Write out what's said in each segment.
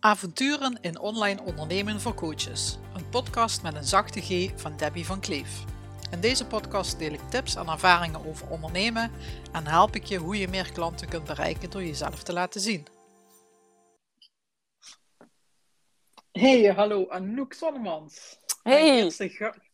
Avonturen in online ondernemen voor coaches. Een podcast met een zachte G van Debbie van Kleef. In deze podcast deel ik tips en ervaringen over ondernemen en help ik je hoe je meer klanten kunt bereiken door jezelf te laten zien. Hey, hallo Anouk Zonnemans. Hey.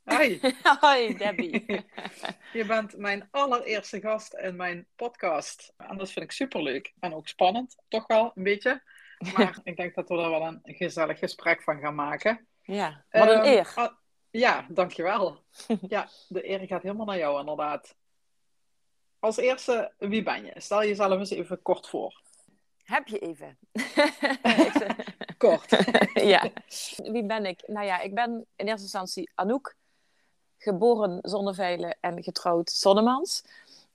Hi. Hoi Debbie. je bent mijn allereerste gast in mijn podcast. En dat vind ik superleuk en ook spannend, toch wel een beetje. Maar ik denk dat we er wel een gezellig gesprek van gaan maken. Ja, wat een Ehm, eer. ah, ja, dankjewel. ja, de eer gaat helemaal naar jou inderdaad. Als eerste, wie ben je? Stel jezelf eens even kort voor. Heb je even? Kort. ja. Wie ben ik? Nou ja, ik ben in eerste instantie Anouk. Geboren Zonneveilen en getrouwd Zonnemans.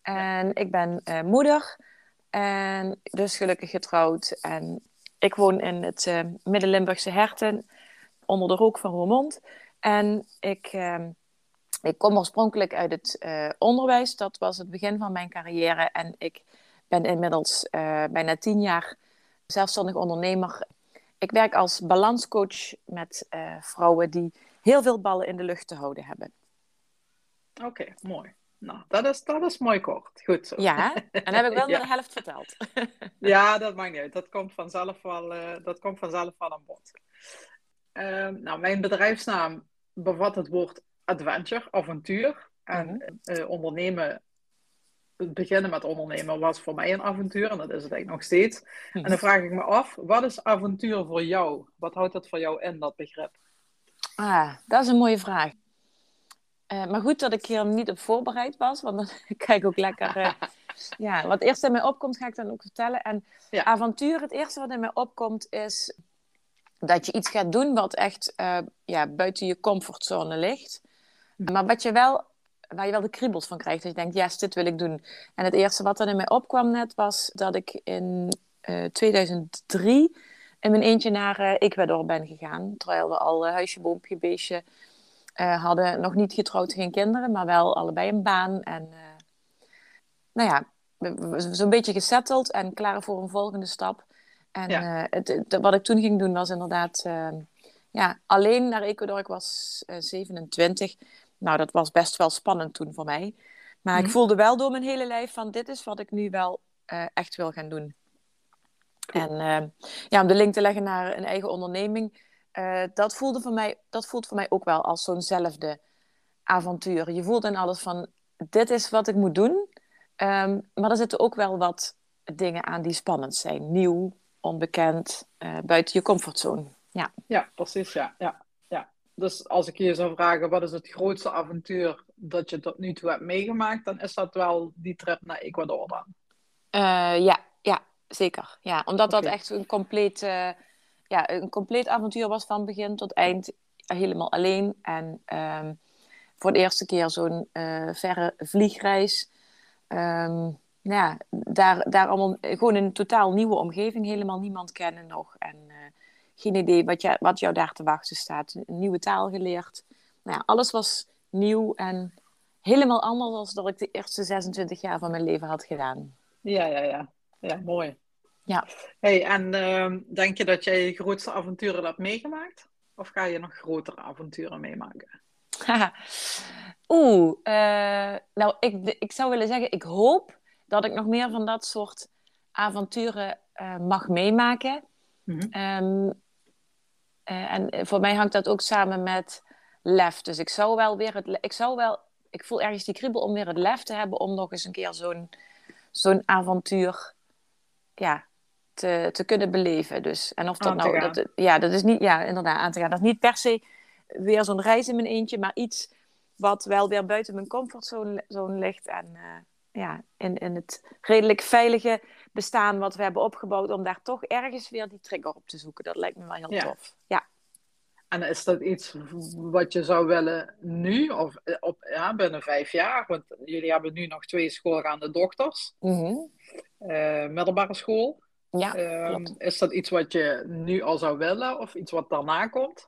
En ik ben eh, moeder. En dus gelukkig getrouwd. En ik woon in het eh, Midden-Limburgse Herten. Onder de rook van Roermond. En ik, eh, ik kom oorspronkelijk uit het eh, onderwijs. Dat was het begin van mijn carrière. En ik ben inmiddels eh, bijna tien jaar zelfstandig ondernemer. Ik werk als balanscoach met vrouwen die heel veel ballen in de lucht te houden hebben. Oké, mooi. Nou, dat is, dat is mooi kort. Goed zo. Ja, en dan heb ik wel Ja. de helft verteld. Ja, dat maakt niet uit. Dat komt vanzelf wel, eh, dat komt vanzelf wel aan bod. Ehm, nou, mijn bedrijfsnaam bevat het woord adventure, avontuur. En eh, ondernemen, het beginnen met ondernemen was voor mij een avontuur. En dat is het eigenlijk nog steeds. En dan vraag ik me af, wat is avontuur voor jou? Wat houdt dat voor jou in, dat begrip? Ah, dat is een mooie vraag. Eh, maar goed dat ik hier niet op voorbereid was, want dan kijk ik ook lekker. eh, ja, wat eerst in mij opkomt, ga ik dan ook vertellen. En Ja. avontuur, het eerste wat in mij opkomt, is dat je iets gaat doen wat echt eh, ja, buiten je comfortzone ligt. Maar wat je wel, waar je wel de kriebels van krijgt. Dat je denkt, yes, dit wil ik doen. En het eerste wat er in mij opkwam net, was dat ik in eh, 2003 in mijn eentje naar Ecuador ben gegaan. Terwijl we al huisje, boompje, beestje eh, hadden. Nog niet getrouwd, geen kinderen, maar wel allebei een baan. En eh, nou ja, zo'n beetje gesetteld en klaar voor een volgende stap. En Ja. eh, het, het- wat ik toen ging doen was inderdaad ja, alleen naar Ecuador. Ik was eh, 27. Nou, dat was best wel spannend toen voor mij. Maar Mhm. ik voelde wel door mijn hele lijf van dit is wat ik nu wel echt wil gaan doen. En ja, om de link te leggen naar een eigen onderneming, eh, dat, voelde voor mij, dat voelt voor mij ook wel als zo'nzelfde avontuur. Je voelt in alles van dit is wat ik moet doen. Ehm, maar er zitten ook wel wat dingen aan die spannend zijn. Nieuw, onbekend, eh, buiten je comfortzone. Ja. Ja, precies, ja. ja, ja. Dus als ik je zou vragen, wat is het grootste avontuur dat je tot nu toe hebt meegemaakt, dan is dat wel die trip naar Ecuador dan. Eh, ja, ja, zeker. Ja, omdat dat echt een compleet, ja, een compleet avontuur was van begin tot eind. Helemaal alleen. En ehm, voor de eerste keer zo'n eh, verre vliegreis. Nou ja, daar, daar allemaal gewoon een totaal nieuwe omgeving. Helemaal niemand kennen nog. En eh, geen idee wat, je, wat jou daar te wachten staat. Een nieuwe taal geleerd. Nou ja, alles was nieuw en helemaal anders dan dat ik de eerste 26 jaar van mijn leven had gedaan. Ja, ja, ja. Ja, mooi. Ja. Hey, en ehm, denk je dat jij je grootste avonturen hebt meegemaakt? Of ga je nog grotere avonturen meemaken? Oeh, eh, nou, ik, ik zou willen zeggen, ik hoop dat ik nog meer van dat soort avonturen eh, mag meemaken. Mhm. Ehm, eh, en voor mij hangt dat ook samen met lef. Dus ik zou wel weer het, ik zou wel, ik voel ergens die kriebel om weer het lef te hebben om nog eens een keer zo'n zo'n avontuur, ja, te, te kunnen beleven. Dus en of dat nou, dat, ja, dat is niet, ja, inderdaad, aan te gaan. Dat is niet per se weer zo'n reis in mijn eentje, maar iets wat wel weer buiten mijn comfortzone zone ligt en eh, ja, in, in het redelijk veilige bestaan wat we hebben opgebouwd, om daar toch ergens weer die trigger op te zoeken. Dat lijkt me wel heel Ja. tof. Ja. En is dat iets wat je zou willen nu of eh, op, ja, binnen vijf jaar? Want jullie hebben nu nog twee schoolgaande dochters, Mhm. eh, middelbare school. Ja, Ehm, is dat iets wat je nu al zou willen of iets wat daarna komt?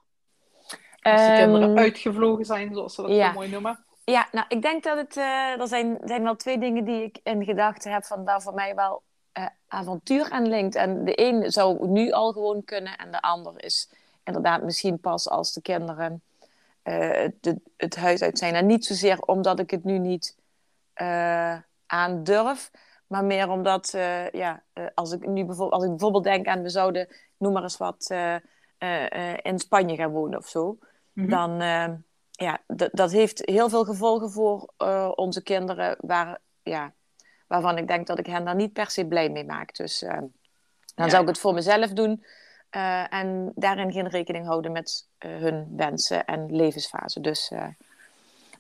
Als de kinderen Ehm, uitgevlogen zijn, zoals ze dat ja. zo mooi noemen. Ja, nou, ik denk dat het... eh, er, zijn, zijn wel twee dingen die ik in gedachten heb... van daar voor mij wel uh, avontuur aan linkt. En de een zou nu al gewoon kunnen en de ander is inderdaad misschien pas als de kinderen uh, het huis uit zijn. En niet zozeer omdat ik het nu niet uh, aandurf, maar meer omdat, ja, als ik nu bijvoorbeeld, als ik bijvoorbeeld denk aan we zouden, noem maar eens wat, in Spanje gaan wonen of zo, mm -hmm. dan ja, dat heeft heel veel gevolgen voor onze kinderen, waar, ja, waarvan ik denk dat ik hen daar niet per se blij mee maak. Dus dan ja. zou ik het voor mezelf doen en daarin geen rekening houden met hun wensen en levensfase. Dus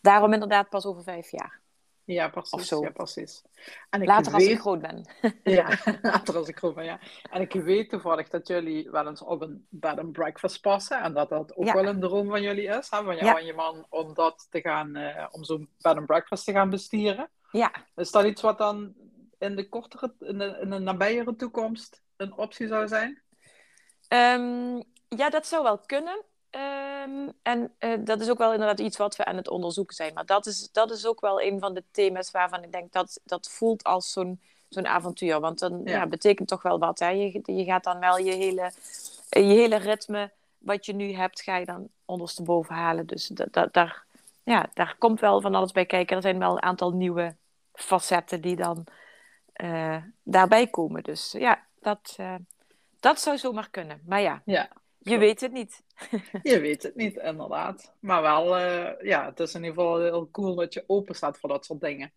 daarom inderdaad pas over vijf jaar. Ja, precies. Ja, precies. En ik later weet... als ik groot ben. ja, later als ik groot ben, ja. En ik weet toevallig dat jullie wel eens op een bed and breakfast passen. En dat dat ook ja. wel een droom van jullie is. Hè? Van jou ja. en je man om dat te gaan, om zo'n bed and breakfast te gaan bestieren. Ja. Is dat iets wat dan in de kortere, in de, in de nabijere toekomst een optie zou zijn? Um, ja, dat zou wel kunnen. Um, en uh, dat is ook wel inderdaad iets wat we aan het onderzoeken zijn. Maar dat is, dat is ook wel een van de thema's waarvan ik denk dat dat voelt als zo'n zo'n avontuur. Want dan ja. ja. betekent toch wel wat. Hè? Je, je gaat dan wel je hele, je hele ritme wat je nu hebt, ga je dan ondersteboven halen. Dus dat, dat, daar, ja, daar komt wel van alles bij kijken. Er zijn wel een aantal nieuwe facetten die dan uh, daarbij komen. Dus ja, dat, uh, dat zou zomaar kunnen. Maar ja, ja je weet het niet. je weet het niet, inderdaad. Maar wel, uh, ja, het is in ieder geval heel cool dat je open staat voor dat soort dingen.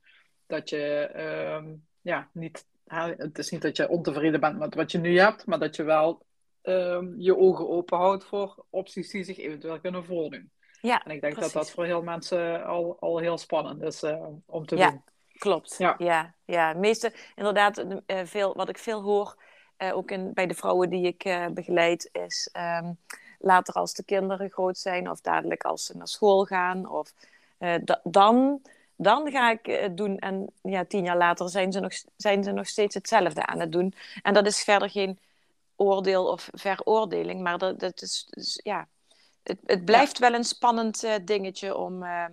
Dat je, um, ja, niet, het is niet dat je ontevreden bent met wat je nu hebt, maar dat je wel um, je ogen open houdt voor opties die zich eventueel kunnen voordoen. Ja, en ik denk precies. dat dat voor heel mensen al, al heel spannend is uh, om te ja, doen. Klopt. Ja, ja, ja. Meeste, inderdaad, uh, veel, wat ik veel hoor, uh, ook in, bij de vrouwen die ik begeleid, is um, later als de kinderen groot zijn of dadelijk als ze naar school gaan. Of, dan, dan ga ik het doen. En ja, tien jaar later zijn ze, nog, zijn ze nog steeds hetzelfde aan het doen. En dat is verder geen oordeel of veroordeling, maar dat, dat is, dus, ja, het, het blijft ja. wel een spannend dingetje om, uh,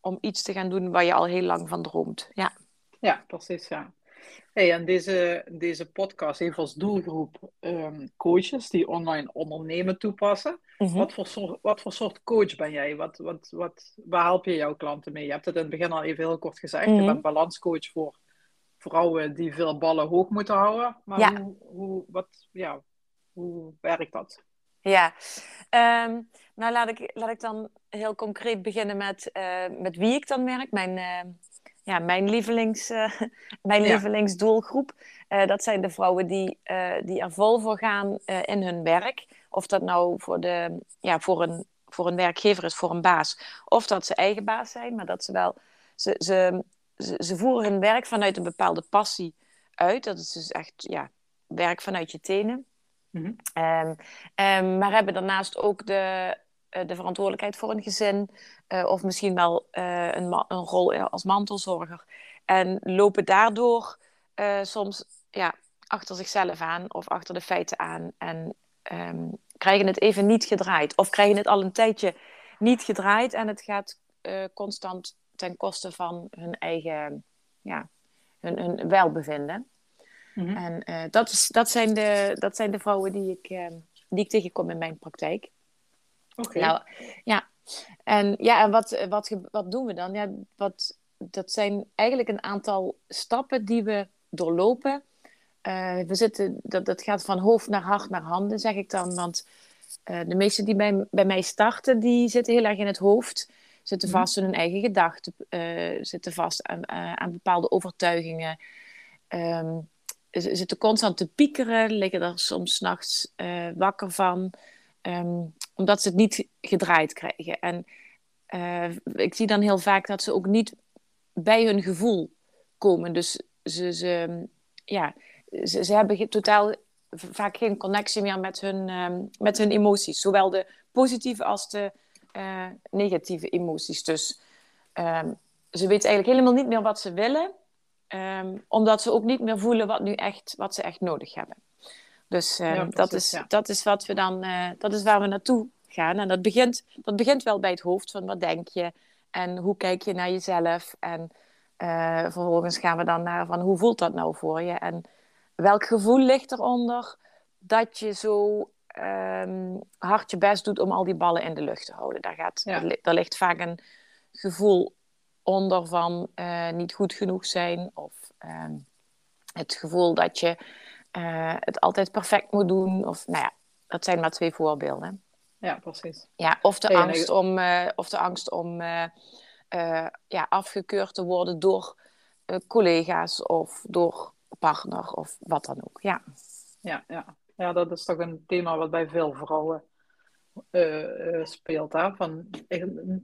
om iets te gaan doen waar je al heel lang van droomt. Ja, ja precies. Ja. Hey, en deze, deze podcast heeft als doelgroep um, coaches die online ondernemen toepassen. Mm -hmm. wat, voor soort, wat voor soort coach ben jij? Wat, wat, wat, waar help je jouw klanten mee? Je hebt het in het begin al even heel kort gezegd. Mm -hmm. Je bent balanscoach voor vrouwen die veel ballen hoog moeten houden. Maar ja. hoe, hoe, wat, ja, hoe werkt dat? Ja, um, nou laat ik, laat ik dan heel concreet beginnen met, uh, met wie ik dan werk. Mijn, uh, ja, mijn, lievelings, uh, mijn ja. lievelingsdoelgroep. dat zijn de vrouwen die, die er vol voor gaan in hun werk. Of dat nou voor, de, ja, voor, een, voor een werkgever is, voor een baas. Of dat ze eigen baas zijn, maar dat ze wel... Ze, ze, ze, ze voeren hun werk vanuit een bepaalde passie uit. Dat is dus echt ja, werk vanuit je tenen. Mm -hmm. um, um, maar hebben daarnaast ook de, de verantwoordelijkheid voor een gezin. Uh, of misschien wel uh, een, een, rol als mantelzorger. En lopen daardoor soms ja, achter zichzelf aan of achter de feiten aan. En um, krijgen het even niet gedraaid. Of krijgen het al een tijdje niet gedraaid. En het gaat constant ten koste van hun eigen ja, hun, hun welbevinden. -hmm. En uh, dat, is, dat, zijn de, dat zijn de vrouwen die ik, uh, die ik tegenkom in mijn praktijk. Oké. Okay. Nou, ja. En, ja, en wat, wat, wat doen we dan? Ja, wat, dat zijn eigenlijk een aantal stappen die we doorlopen. Uh, we zitten, dat, dat gaat van hoofd naar hart naar handen, zeg ik dan. Want de meesten die bij, bij mij starten, die zitten heel erg in het hoofd. Zitten Mhm. vast in hun eigen gedachten. zitten vast aan, aan bepaalde overtuigingen. Um, ze zitten constant te piekeren, liggen er soms nachts wakker van, um, omdat ze het niet gedraaid krijgen. En uh, ik zie dan heel vaak dat ze ook niet bij hun gevoel komen. Dus ze, ze, ja, ze, hebben totaal vaak geen connectie meer met hun, um, met hun emoties. Zowel de positieve als de uh, negatieve emoties. Dus um, ze weten eigenlijk helemaal niet meer wat ze willen. Um, omdat ze ook niet meer voelen wat, nu echt, wat ze echt nodig hebben. Dus ja, dat, is, ja. dat is wat we dan, uh, dat is waar we naartoe gaan. En dat begint, dat begint wel bij het hoofd van wat denk je en hoe kijk je naar jezelf. En uh, vervolgens gaan we dan naar van hoe voelt dat nou voor je. En welk gevoel ligt eronder dat je zo ehm, hard je best doet om al die ballen in de lucht te houden? Daar, gaat, Ja. daar ligt vaak een gevoel onder van eh, niet goed genoeg zijn of ehm, het gevoel dat je eh, het altijd perfect moet doen. Of nou ja, dat zijn maar twee voorbeelden. Ja, precies. Ja, of de Hey, angst om, eh, of de angst om eh, ja, afgekeurd te worden door collega's of door partner of wat dan ook. Ja, Ja, ja. ja, dat is toch een thema wat bij veel vrouwen speelt. Hè? Van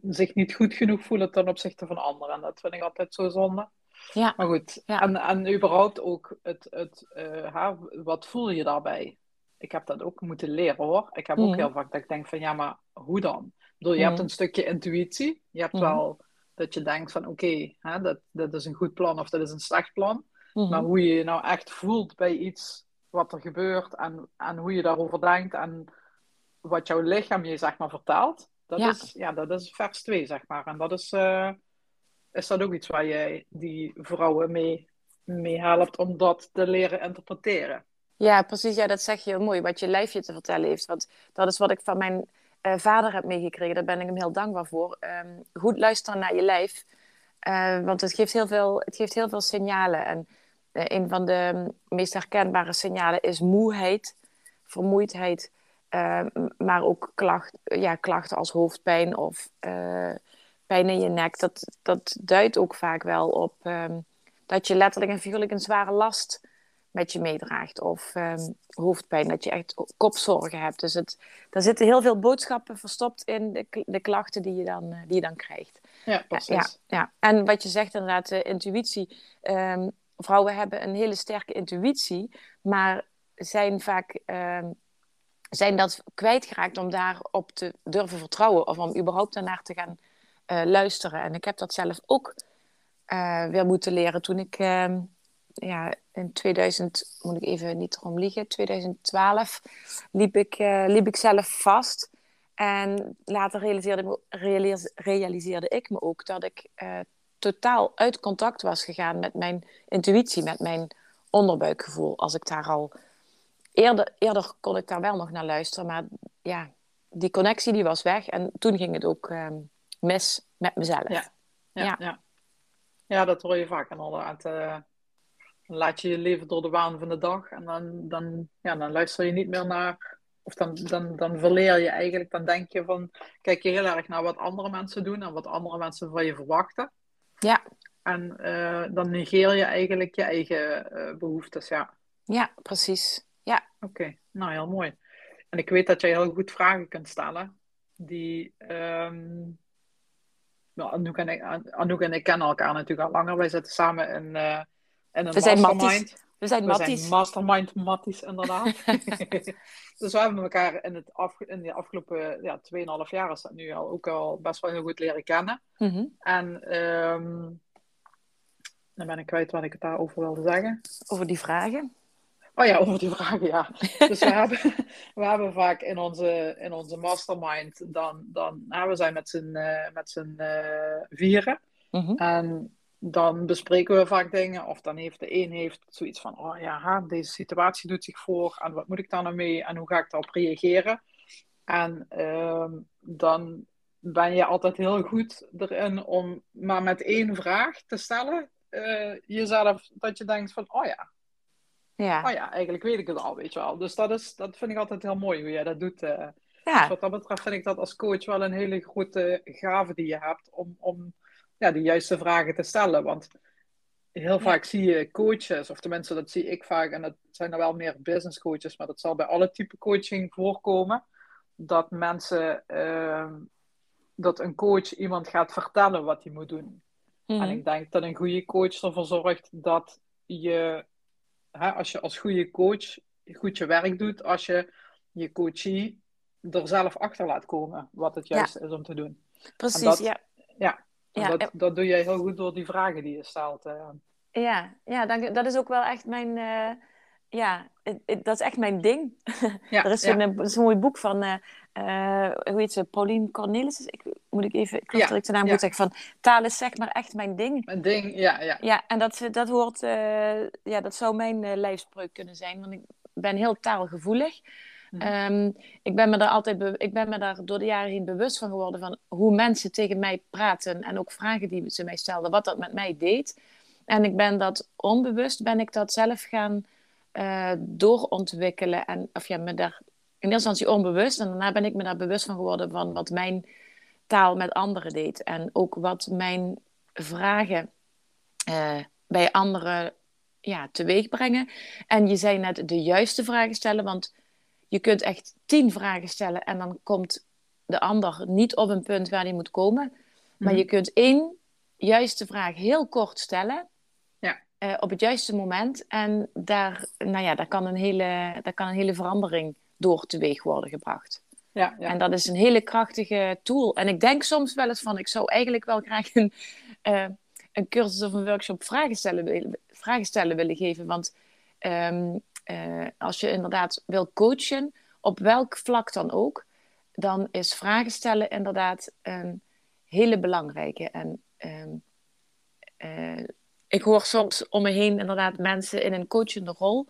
zich niet goed genoeg voelen ten opzichte van anderen. En dat vind ik altijd zo zonde. Ja, Maar goed, Ja. en, en überhaupt ook, het, het, eh, wat voel je daarbij? Ik heb dat ook moeten leren hoor. Ik heb ook Mhm. heel vaak dat ik denk van ja, maar hoe dan? Ik bedoel, je hebt Mhm. een stukje intuïtie. Je hebt Mhm. wel dat je denkt van oké, hè, dat, dat is een goed plan of dat is een slecht plan. Maar hoe je je nou echt voelt bij iets wat er gebeurt en, en hoe je daarover denkt en wat jouw lichaam je zeg maar vertelt, dat, Ja. is, ja, dat is vers 2 zeg maar. En dat is, eh, is dat ook iets waar jij die vrouwen mee, mee helpt om dat te leren interpreteren. Ja, precies. Ja, dat zeg je heel mooi. Wat je lijfje te vertellen heeft. Want dat is wat ik van mijn eh, vader heb meegekregen. Daar ben ik hem heel dankbaar voor. Ehm, goed luisteren naar je lijf. Eh, want het geeft heel veel, het geeft heel veel signalen. En eh, een van de meest herkenbare signalen is moeheid, vermoeidheid. eh, m- maar ook klacht, ja, klachten als hoofdpijn of pijn in je nek. Dat, dat duidt ook vaak wel op ehm, dat je letterlijk en figuurlijk een zware last met je meedraagt. Of ehm, hoofdpijn, dat je echt kopzorgen hebt. Dus het, daar zitten heel veel boodschappen verstopt in de, de klachten die je dan, eh, die je dan krijgt. Ja, precies. Ja, ja, en wat je zegt inderdaad, de intuïtie. Ehm, vrouwen hebben een hele sterke intuïtie, maar zijn vaak zijn dat kwijtgeraakt om daarop te durven vertrouwen of om überhaupt daarnaar te gaan eh, luisteren. En ik heb dat zelf ook eh, weer moeten leren toen ik ehm, ja, in 2000, moet ik even niet erom liegen, 2012 liep ik, eh, liep ik zelf vast. En later realiseerde, realiseerde ik me ook dat ik totaal uit contact was gegaan met mijn intuïtie, met mijn onderbuikgevoel. Als ik daar al eerder, eerder kon ik daar wel nog naar luisteren, maar ja, die connectie die was weg. En toen ging het ook ehm, mis met mezelf. Ja. Ja, Ja. dat hoor je vaak inderdaad. eh dan laat je je leven door de waan van de dag en dan, dan, ja, dan luister je niet meer naar, of dan, dan, dan verleer je eigenlijk, dan denk je van, kijk je heel erg naar wat andere mensen doen en wat andere mensen van je verwachten. Ja. En eh, dan negeer je eigenlijk je eigen eh, behoeftes, ja. Ja, precies. Ja, Oké, nou heel mooi. En ik weet dat jij heel goed vragen kunt stellen. Die, ehm nou, Anouk, en ik, Anouk en ik kennen elkaar natuurlijk al langer. Wij zitten samen in, eh in een We zijn mastermind. matties. we zijn We matties. zijn mastermind matties, inderdaad. dus we hebben elkaar in, het af, in de afgelopen ja, 2,5 jaar is dat nu al ook al best wel heel goed leren kennen. Mhm. En ehm dan ben ik kwijt wat ik het daarover wilde zeggen. Over die vragen. Oh ja, over die vragen, ja. Dus we hebben, we hebben vaak in onze, in onze mastermind, dan, dan nou, we zijn met z'n eh, met z'n eh, vieren. Mhm. En dan bespreken we vaak dingen. Of dan heeft de een heeft zoiets van, oh ja, deze situatie doet zich voor. En wat moet ik daar nou mee? En hoe ga ik daarop reageren? En ehm, dan ben je altijd heel goed erin om maar met één vraag te stellen. eh, jezelf, dat je denkt van, oh ja, Ja. Oh ja, eigenlijk weet ik het al, weet je wel. Dus dat, is, dat vind ik altijd heel mooi hoe jij dat doet. eh. Dus ja. wat dat betreft vind ik dat als coach wel een hele grote gave die je hebt om, om ja, de juiste vragen te stellen. Want heel vaak zie je coaches, of tenminste dat zie ik vaak, en dat zijn er wel meer business coaches, maar dat zal bij alle type coaching voorkomen, dat mensen, ehm, dat een coach iemand gaat vertellen wat hij moet doen. En Mhm. ik denk dat een goede coach ervoor zorgt dat je, hè, als je als goede coach goed je werk doet, als je je coachie er zelf achter laat komen wat het Ja. juiste is om te doen. Precies, dat- ja. Ja, dat, dat doe jij heel goed door die vragen die je stelt. Ja, ja dank dat is ook wel echt mijn... eh, ja, het- het- dat is echt mijn ding. Ja, er is zo'n zo'n mooi boek van... eh, eh, hoe heet ze? Pauline Cornelissen? Ik, moet ik even, ik geloof Ja, dat ik daarna ja. moet zeggen van, taal is zeg maar echt mijn ding. Een ding, ja, ja. Ja, en dat, dat hoort, eh, ja, dat zou mijn lijfspreuk kunnen zijn, want ik ben heel taalgevoelig. Mhm. Ehm, ik ben me daar altijd, ik ben me daar door de jaren heen bewust van geworden van hoe mensen tegen mij praten en ook vragen die ze mij stelden, wat dat met mij deed. En ik ben dat onbewust, ben ik dat zelf gaan eh, doorontwikkelen en, of ja, me daar in eerste instantie onbewust en daarna ben ik me daar bewust van geworden van wat mijn taal met anderen deed en ook wat mijn vragen eh, bij anderen ja, teweeg brengen. En je zei net de juiste vragen stellen, want je kunt echt tien vragen stellen en dan komt de ander niet op een punt waar hij moet komen. Maar Mhm. je kunt één juiste vraag heel kort stellen. Eh, op het juiste moment. En daar, nou ja, daar, kan een hele, daar kan een hele verandering door teweeg worden gebracht. Ja, ja. En dat is een hele krachtige tool. En ik denk soms wel eens van, ik zou eigenlijk wel graag een, eh, een cursus of een workshop vragen stellen, willen- vragen stellen willen geven. Want ehm, eh, als je inderdaad wil coachen, op welk vlak dan ook, dan is vragen stellen inderdaad een hele belangrijke. En ehm, eh, ik hoor soms om me heen inderdaad mensen in een coachende rol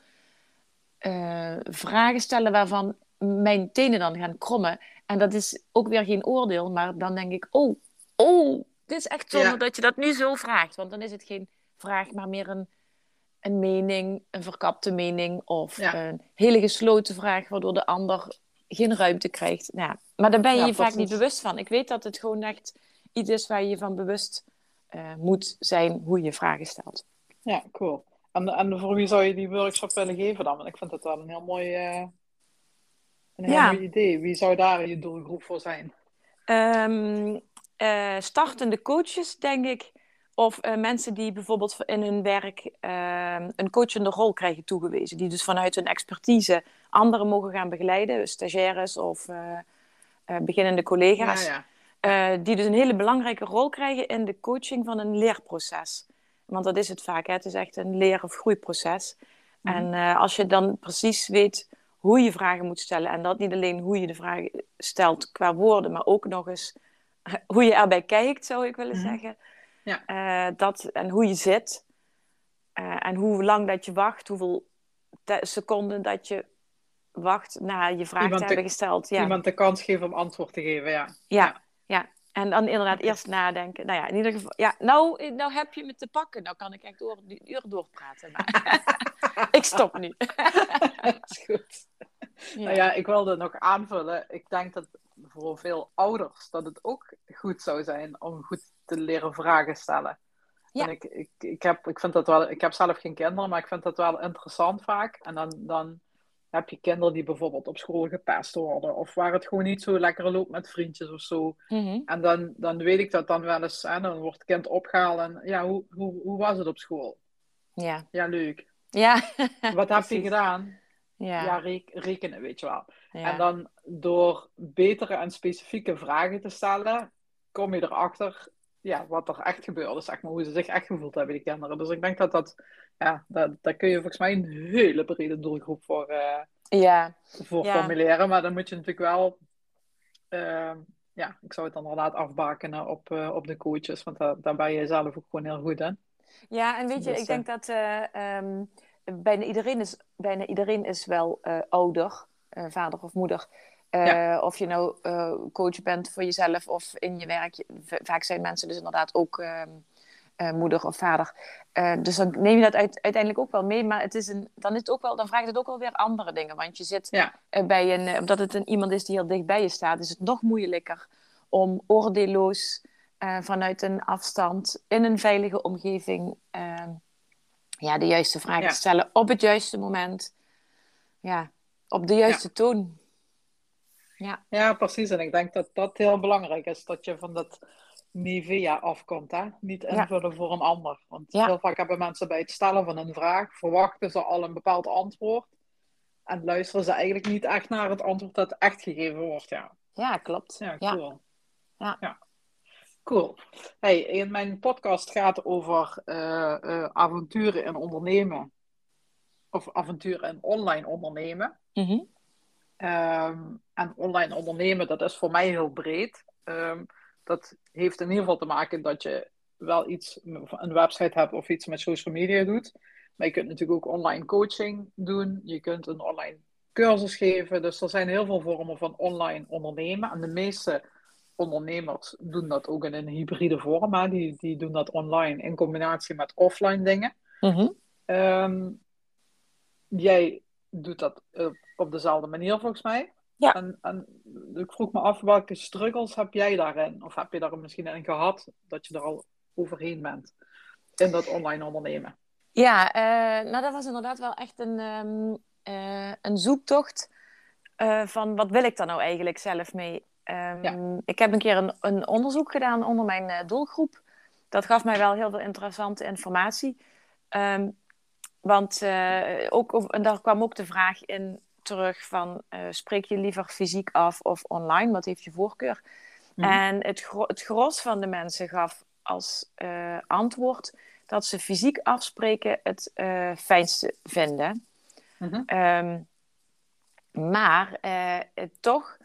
eh, vragen stellen waarvan mijn tenen dan gaan krommen. En dat is ook weer geen oordeel, maar dan denk ik, oh, oh, dit is echt zonde Ja. dat je dat nu zo vraagt. Want dan is het geen vraag, maar meer een, een mening, een verkapte mening of Ja. een hele gesloten vraag, waardoor de ander geen ruimte krijgt. Nou, maar daar ben je Ja, je vaak niet bewust van. Ik weet dat het gewoon echt iets is waar je je van bewust eh, moet zijn hoe je vragen stelt. Ja, cool. En, en voor wie zou je die workshop willen geven dan? Want ik vind dat wel een heel mooi, eh, een heel Ja. mooi idee. Wie zou daar je doelgroep voor zijn? Ehm, eh, startende coaches, denk ik. Of mensen die bijvoorbeeld in hun werk ehm, een coachende rol krijgen toegewezen. Die dus vanuit hun expertise anderen mogen gaan begeleiden. Stagiaires of beginnende collega's. Ja, ja. Eh, die dus een hele belangrijke rol krijgen in de coaching van een leerproces. Want dat is het vaak, hè? het is echt een leer- of groeiproces. Mhm. En eh, als je dan precies weet hoe je vragen moet stellen, en dat niet alleen hoe je de vragen stelt qua woorden, maar ook nog eens hoe je erbij kijkt, zou ik willen Mhm. zeggen. Ja. Eh, dat, en hoe je zit. Eh, en hoe lang dat je wacht, hoeveel seconden dat je wacht na je vraag Iemand te te- hebben gesteld. Ja. Iemand de kans geven om antwoord te geven, ja. Ja, ja. En dan inderdaad eerst nadenken. Nou ja, in ieder geval. Ja, nou, nou heb je me te pakken. Nou kan ik echt door, uren doorpraten. Maar ik stop nu. Dat is goed. Nou ja, ik wilde nog aanvullen. Ik denk dat voor veel ouders dat het ook goed zou zijn om goed te leren vragen stellen. Ja. En ik, ik, ik, heb, ik, vind dat wel, ik heb zelf geen kinderen, maar ik vind dat wel interessant vaak. En dan, dan heb je kinderen die bijvoorbeeld op school gepest worden. Of waar het gewoon niet zo lekker loopt met vriendjes of zo. Mhm. En dan, dan weet ik dat dan wel eens. Hè, dan wordt het kind opgehaald en ja, hoe, hoe, hoe was het op school? Ja. Ja, leuk. Ja. Wat heb je gedaan? Ja. Ja, rek- rekenen, weet je wel. ja. En dan door betere en specifieke vragen te stellen, kom je erachter ja, wat er echt gebeurde, zeg maar, hoe ze zich echt gevoeld hebben, die kinderen. Dus ik denk dat dat, ja, dat, daar kun je volgens mij een hele brede doelgroep voor, eh, ja. voor Ja. formuleren. Maar dan moet je natuurlijk wel, eh, ja, ik zou het dan inderdaad afbakenen op, eh, op de coaches, want daar, daar ben je zelf ook gewoon heel goed in. Ja, en weet je, Dus, ik denk dat eh, ehm, bijna, iedereen is, bijna iedereen is wel eh, ouder, eh, vader of moeder. Eh, Ja. Of je nou eh, coach bent voor jezelf of in je werk. Vaak zijn mensen dus inderdaad ook ehm, eh, moeder of vader. Eh, dus dan neem je dat uit- uiteindelijk ook wel mee. Maar het is een, dan, is het ook wel, dan vraagt het ook wel weer andere dingen. Want je zit Ja. eh, bij een, omdat het een, iemand is die heel dicht bij je staat, is het nog moeilijker om oordeelloos vanuit een afstand in een veilige omgeving ja, de juiste vragen Ja. te stellen op het juiste moment. Ja, op de juiste toon. Ja, Ja, precies. En ik denk dat dat heel belangrijk is, dat je van dat Nivea afkomt, hè? Niet Ja. invullen voor een ander. Want Ja. heel vaak hebben mensen bij het stellen van een vraag, verwachten ze al een bepaald antwoord. En luisteren ze eigenlijk niet echt naar het antwoord dat echt gegeven wordt. Ja, ja klopt. ja Ja. cool. Ja. Cool. Hey, in mijn podcast gaat over eh, eh, avonturen in ondernemen. Of avonturen in online ondernemen. Mhm. Ehm, en online ondernemen, dat is voor mij heel breed. Ehm, dat heeft in ieder geval te maken dat je wel iets, een website hebt of iets met social media doet. Maar je kunt natuurlijk ook online coaching doen. Je kunt een online cursus geven. Dus er zijn heel veel vormen van online ondernemen. En de meeste ondernemers doen dat ook in een hybride vorm. Hè. Die, die doen dat online in combinatie met offline dingen. Mhm. Ehm, jij doet dat op dezelfde manier volgens mij. Ja. En, en ik vroeg me af, welke struggles heb jij daarin? Of heb je daar misschien in gehad dat je er al overheen bent in dat online ondernemen? Ja, uh, nou dat was inderdaad wel echt een, um, uh, een zoektocht uh, van wat wil ik daar nou eigenlijk zelf mee? Um, ja. Ik heb een keer een, een onderzoek gedaan onder mijn doelgroep. Dat gaf mij wel heel veel interessante informatie. Um, want ook, en daar kwam ook de vraag in terug van spreek je liever fysiek af of online? Wat heeft je voorkeur? Mm. En het, gro het gros van de mensen gaf als antwoord dat ze fysiek afspreken het uh, fijnste vinden. Mm-hmm. Um, maar uh, toch,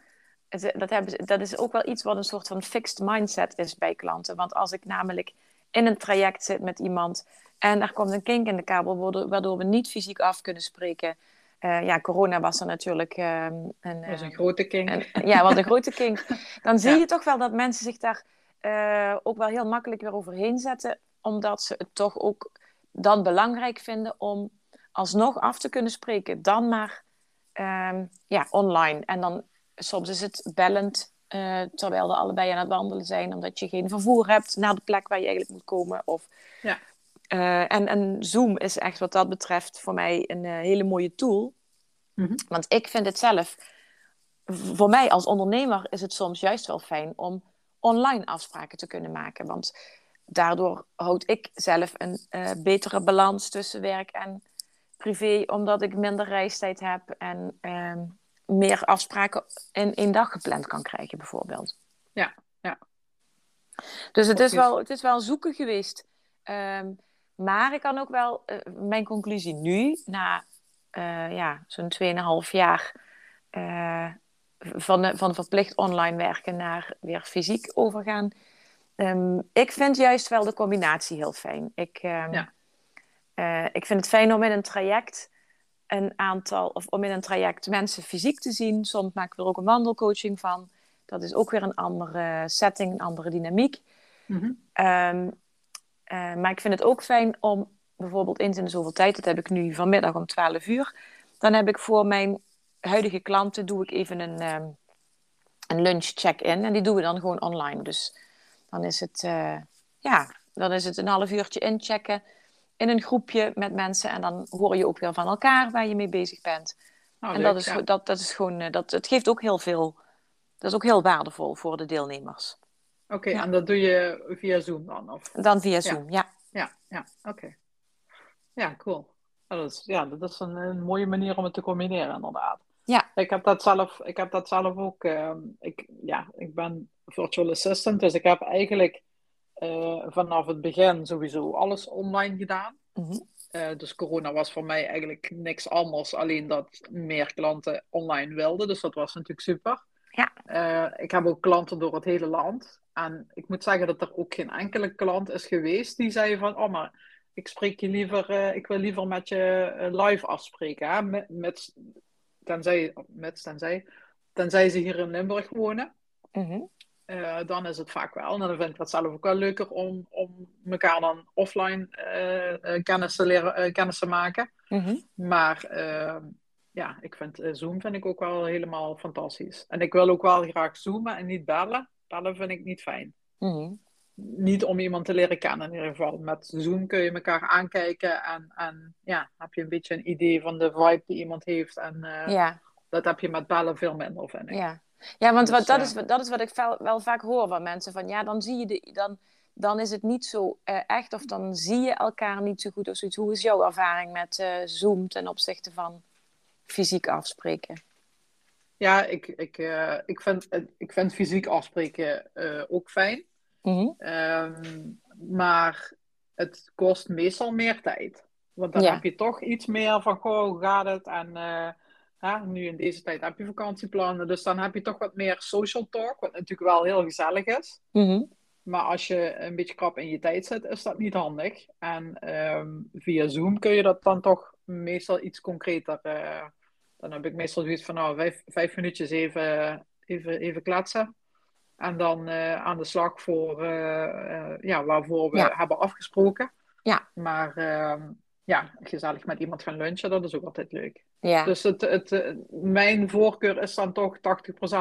dat, hebben, dat is ook wel iets wat een soort van fixed mindset is bij klanten. Want als ik namelijk in een traject zit met iemand en er komt een kink in de kabel, waardoor we niet fysiek af kunnen spreken. Uh, ja, corona was er natuurlijk uh, een, was een grote kink. Een, ja, was een grote kink. Dan zie ja. je toch wel dat mensen zich daar uh, ook wel heel makkelijk weer overheen zetten omdat ze het toch ook dan belangrijk vinden om alsnog af te kunnen spreken. Dan maar um, ja, online. En dan soms is het bellend, uh, terwijl we allebei aan het wandelen zijn, omdat je geen vervoer hebt naar de plek waar je eigenlijk moet komen. Of, ja. Uh, en, en Zoom is echt wat dat betreft voor mij een uh, hele mooie tool. Mm-hmm. Want ik vind het zelf, voor mij als ondernemer is het soms juist wel fijn om online afspraken te kunnen maken. Want daardoor houd ik zelf een uh, betere balans tussen werk en privé, omdat ik minder reistijd heb en uh, meer afspraken in één dag gepland kan krijgen, bijvoorbeeld. Ja, ja. Dus het is, wel, het is wel zoeken geweest. Um, maar ik kan ook wel, uh, mijn conclusie nu, na uh, ja, zo'n 2,5 jaar van, van verplicht online werken naar weer fysiek overgaan, Um, ik vind juist wel de combinatie heel fijn. Ik, um, ja. uh, ik vind het fijn om in een traject een aantal, of om in een traject mensen fysiek te zien. Soms maken we er ook een wandelcoaching van. Dat is ook weer een andere setting, een andere dynamiek. Mm -hmm. um, uh, maar ik vind het ook fijn om bijvoorbeeld eens in zoveel tijd, dat heb ik nu vanmiddag om 12 uur, dan heb ik voor mijn huidige klanten doe ik even een, een lunch check-in en die doen we dan gewoon online. Dus dan is het, uh, ja, dan is het een half uurtje inchecken in een groepje met mensen. En dan hoor je ook weer van elkaar waar je mee bezig bent. Oh, en leuk, dat is, ja. dat, dat is gewoon, uh, dat, het geeft ook heel veel, dat is ook heel waardevol voor de deelnemers. Oké, okay, ja. en dat doe je via Zoom dan? Of? Dan via Zoom, ja. Ja, ja, oké. Okay. Ja, cool. Dat is, ja, dat is een, een, mooie manier om het te combineren, inderdaad. Ja. Ik heb dat zelf, ik heb dat zelf ook. Uh, ik, ja, ik ben virtual assistant, dus ik heb eigenlijk uh, vanaf het begin sowieso alles online gedaan. Mm -hmm. uh, dus corona was voor mij eigenlijk niks anders, alleen dat meer klanten online wilden. Dus dat was natuurlijk super. Ja. Uh, ik heb ook klanten door het hele land. En ik moet zeggen dat er ook geen enkele klant is geweest die zei van, oh maar ik spreek je liever, uh, ik wil liever met je live afspreken. Hè? Met, met, tenzij, met, tenzij, tenzij ze hier in Limburg wonen. Mm -hmm. uh, dan is het vaak wel. En dan vind ik dat zelf ook wel leuker om, om elkaar dan offline uh, kennis, te leren, kennis te maken. Mm -hmm. Maar ja, ik vind Zoom vind ik ook wel helemaal fantastisch. En ik wil ook wel graag zoomen en niet bellen. Bellen vind ik niet fijn. Mm -hmm. Niet om iemand te leren kennen in ieder geval. Met Zoom kun je elkaar aankijken en, en ja, heb je een beetje een idee van de vibe die iemand heeft. En ja. dat heb je met bellen veel minder, vind ik. Ja. Ja, want Dus, wat, dat, eh, is, dat is wat ik wel, wel vaak hoor van mensen. Van ja, dan zie je de, dan, dan is het niet zo uh, echt. Of dan zie je elkaar niet zo goed of zoiets. Hoe is jouw ervaring met uh, Zoom ten opzichte van fysiek afspreken? Ja, ik, ik, uh, ik, vind, ik vind fysiek afspreken ook fijn. Mm -hmm. um, maar het kost meestal meer tijd. Want dan Ja. heb je toch iets meer van, goh, hoe gaat het? En hè, nu in deze tijd heb je vakantieplannen, dus dan heb je toch wat meer social talk, wat natuurlijk wel heel gezellig is. Mhm. Maar als je een beetje krap in je tijd zit, is dat niet handig. En ehm, via Zoom kun je dat dan toch meestal iets concreter. Dan heb ik meestal zoiets van, nou, vijf, vijf minuutjes even, even, even kletsen. En dan eh, aan de slag voor eh, eh, ja, waarvoor we Ja. hebben afgesproken. Ja. Maar ehm, ja, gezellig met iemand gaan lunchen, dat is ook altijd leuk. Ja. Dus het, het, mijn voorkeur is dan toch 80%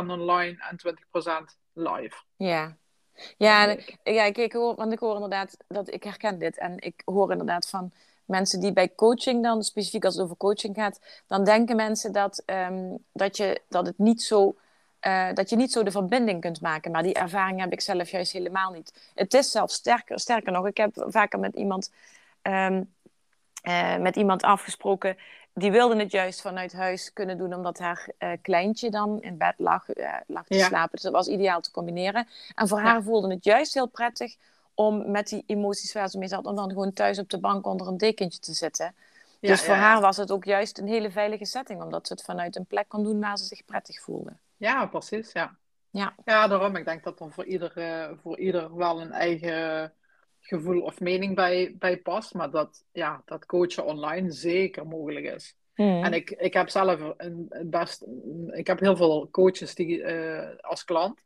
online en 20% live. Ja. Ja, ik- ja ik, ik hoor, want ik hoor inderdaad dat ik herken dit. En ik hoor inderdaad van mensen die bij coaching dan, specifiek als het over coaching gaat, dan denken mensen dat, ehm, dat, je, dat, het niet zo, eh, dat je niet zo de verbinding kunt maken. Maar die ervaring heb ik zelf juist helemaal niet. Het is zelfs sterker, sterker nog, ik heb vaker met iemand, ehm, eh, met iemand afgesproken. Die wilde het juist vanuit huis kunnen doen, omdat haar eh, kleintje dan in bed lag, lag te Ja. slapen. Dus dat was ideaal te combineren. En voor Ja. haar voelde het juist heel prettig om met die emoties waar ze mee zat, om dan gewoon thuis op de bank onder een dekentje te zitten. Ja, dus voor ja. haar was het ook juist een hele veilige setting, omdat ze het vanuit een plek kon doen waar ze zich prettig voelde. Ja, precies. Ja. Ja. ja, daarom. Ik denk dat er voor ieder, eh, voor ieder wel een eigen gevoel of mening bij, bij past. Maar dat, ja, dat coachen online zeker mogelijk is. Mhm. En ik, ik heb zelf een, een best... Ik heb heel veel coaches die, eh, als klant.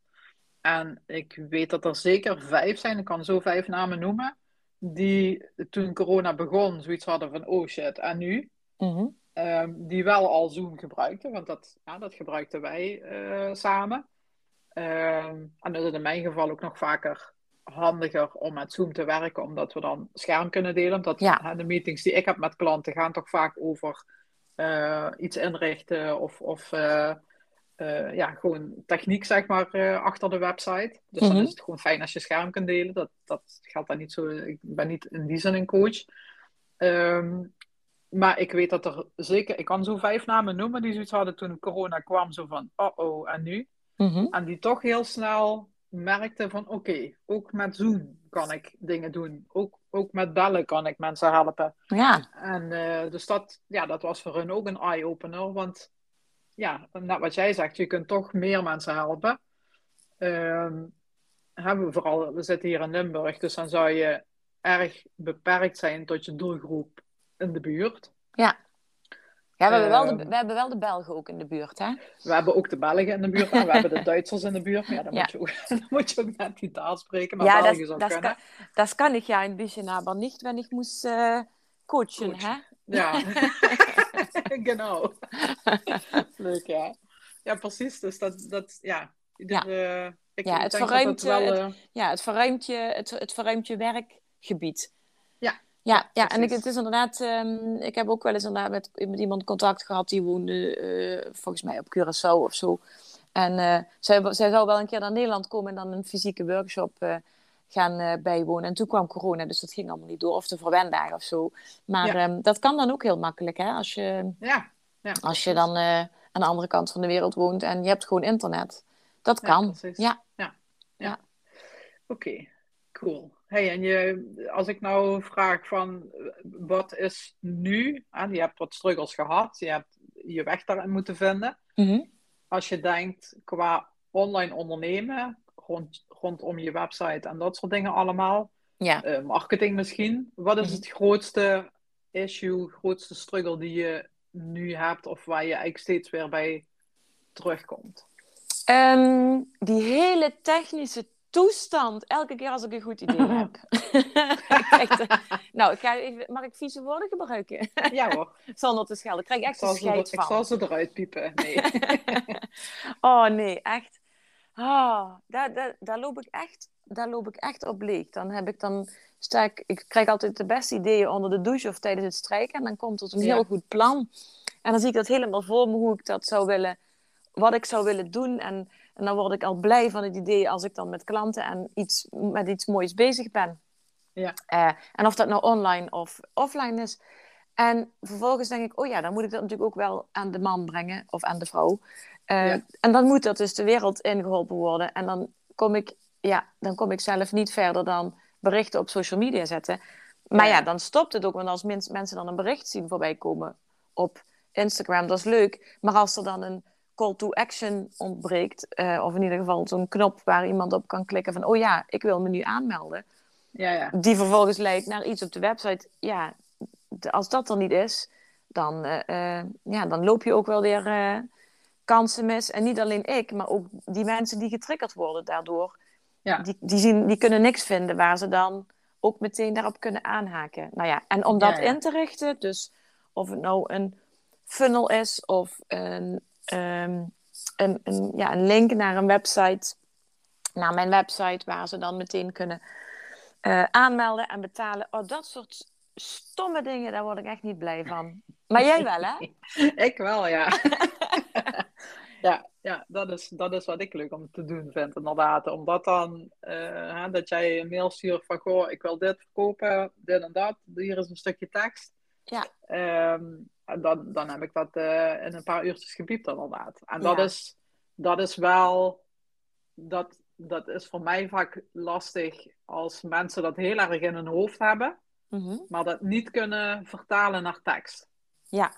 En ik weet dat er zeker vijf zijn, ik kan zo vijf namen noemen, die toen corona begon zoiets hadden van, oh shit, en nu? Mhm. Ehm, die wel al Zoom gebruikten, want dat, ja, dat gebruikten wij eh, samen. Ehm, en dat is in mijn geval ook nog vaker handiger om met Zoom te werken, omdat we dan scherm kunnen delen. Omdat Ja. hè, de meetings die ik heb met klanten gaan toch vaak over eh, iets inrichten of, of eh, eh, ja, gewoon techniek zeg maar eh, achter de website. Dus dan Mhm. is het gewoon fijn als je scherm kunt delen. Dat, dat geldt dan niet zo. Ik ben niet in die zin een coach. Ehm, maar ik weet dat er zeker, ik kan zo vijf namen noemen die zoiets hadden toen corona kwam, zo van, oh oh, en nu? Mhm. En die toch heel snel merkten van, oké, ook met Zoom kan ik dingen doen. Ook, ook met bellen kan ik mensen helpen. Ja. En eh, dus dat, ja, dat was voor hun ook een eye-opener, want ja, net wat jij zegt, je kunt toch meer mensen helpen. Ehm, hebben we vooral, we zitten hier in Limburg, dus dan zou je erg beperkt zijn tot je doelgroep in de buurt. Ja. Ja, we, hebben wel de, Ehm. we hebben wel de Belgen ook in de buurt, hè? We hebben ook de Belgen in de buurt en we hebben de Duitsers in de buurt. Maar ja, dan, Ja. Moet, je ook, dan moet je ook net die taal spreken. Maar ja, Belgisch das, zou das, kunnen. kann, das kann ich ja aber nicht, wenn ich muss äh, coachen, Coachen. hè? Ja, genau. Leuk, ja. Ja, precies. Dus dat, dat ja. Ieder, eh, ik, Ja, het verruimt, wel... eh, eh, Ja, het verruimt je, het, het verruimt je werkgebied. Ja. Ja, ja en ik, het is inderdaad, ehm, ik heb ook wel eens inderdaad met, met iemand contact gehad die woonde volgens mij op Curaçao of zo. En eh, zij, zij zou wel een keer naar Nederland komen en dan een fysieke workshop eh, gaan eh, bijwonen. En toen kwam corona, dus dat ging allemaal niet door. Of de verwendagen of zo. Maar Ja. ehm, dat kan dan ook heel makkelijk, hè? Als je, ja. ja, als je dan eh, aan de andere kant van de wereld woont en je hebt gewoon internet. Dat Ja, kan. precies. Ja. Oké, cool. Hey, en je, als ik nou vraag van wat is nu? En je hebt wat struggles gehad, je hebt je weg daarin moeten vinden. Mhm. Als je denkt qua online ondernemen, rond, rondom je website en dat soort dingen allemaal, Ja. eh, marketing misschien, wat is Mhm. het grootste issue, grootste struggle die je nu hebt of waar je eigenlijk steeds weer bij terugkomt? Ehm, die hele technische toestand, elke keer als ik een goed idee heb. Nou, ik ga even, mag ik vieze woorden gebruiken? Ja hoor, Zonder te schelden. Ik krijg ik echt een ze, er- scheid ik van. zal ze eruit piepen. Nee. oh nee, echt. Ah, daar, daar, daar, loop ik echt, daar loop ik echt op leeg. Dan heb ik dan sta ik, ik krijg altijd de beste ideeën onder de douche of tijdens het strijken. En dan komt er een Ja. heel goed plan. En dan zie ik dat helemaal voor me hoe ik dat zou willen, wat ik zou willen doen. En, en dan word ik al blij van het idee als ik dan met klanten en iets, met iets moois bezig ben. Ja. Eh, en of dat nou online of offline is. En vervolgens denk ik, oh ja, dan moet ik dat natuurlijk ook wel aan de man brengen of aan de vrouw. Eh, Ja. En dan moet dat dus de wereld ingeholpen worden. En dan kom ik, ja, dan kom ik zelf niet verder dan berichten op social media zetten. Maar Ja. ja, dan stopt het ook. Want als mens- mensen dan een bericht zien voorbij komen op Instagram, dat is leuk. Maar als er dan een call to action ontbreekt, uh, of in ieder geval zo'n knop waar iemand op kan klikken van, oh ja, ik wil me nu aanmelden. Ja, ja. Die vervolgens leidt naar iets op de website. Ja, als dat er niet is, dan, uh, ja, dan loop je ook wel weer kansen mis. En niet alleen ik, maar ook die mensen die getriggerd worden daardoor. Ja. Die, die, zien, die kunnen niks vinden waar ze dan ook meteen daarop kunnen aanhaken. Nou ja, en om dat in te richten, dus of het nou een funnel is of een, ehm, een, een, ja, een link naar een website, naar mijn website, waar ze dan meteen kunnen uh, aanmelden en betalen. Oh, dat soort stomme dingen, daar word ik echt niet blij van. Maar jij wel, hè? ik wel, ja. ja, ja dat, is, dat is wat ik leuk om te doen vind, inderdaad. Omdat dan, uh, dat jij een mail stuurt van, goh, ik wil dit verkopen, dit en dat. Hier is een stukje tekst. Ja. Um, dan, dan heb ik dat uh, in een paar uurtjes gepiept, inderdaad. En dat, is, dat is wel, dat, dat is voor mij vaak lastig als mensen dat heel erg in hun hoofd hebben, mm maar dat niet kunnen vertalen naar tekst. Ja.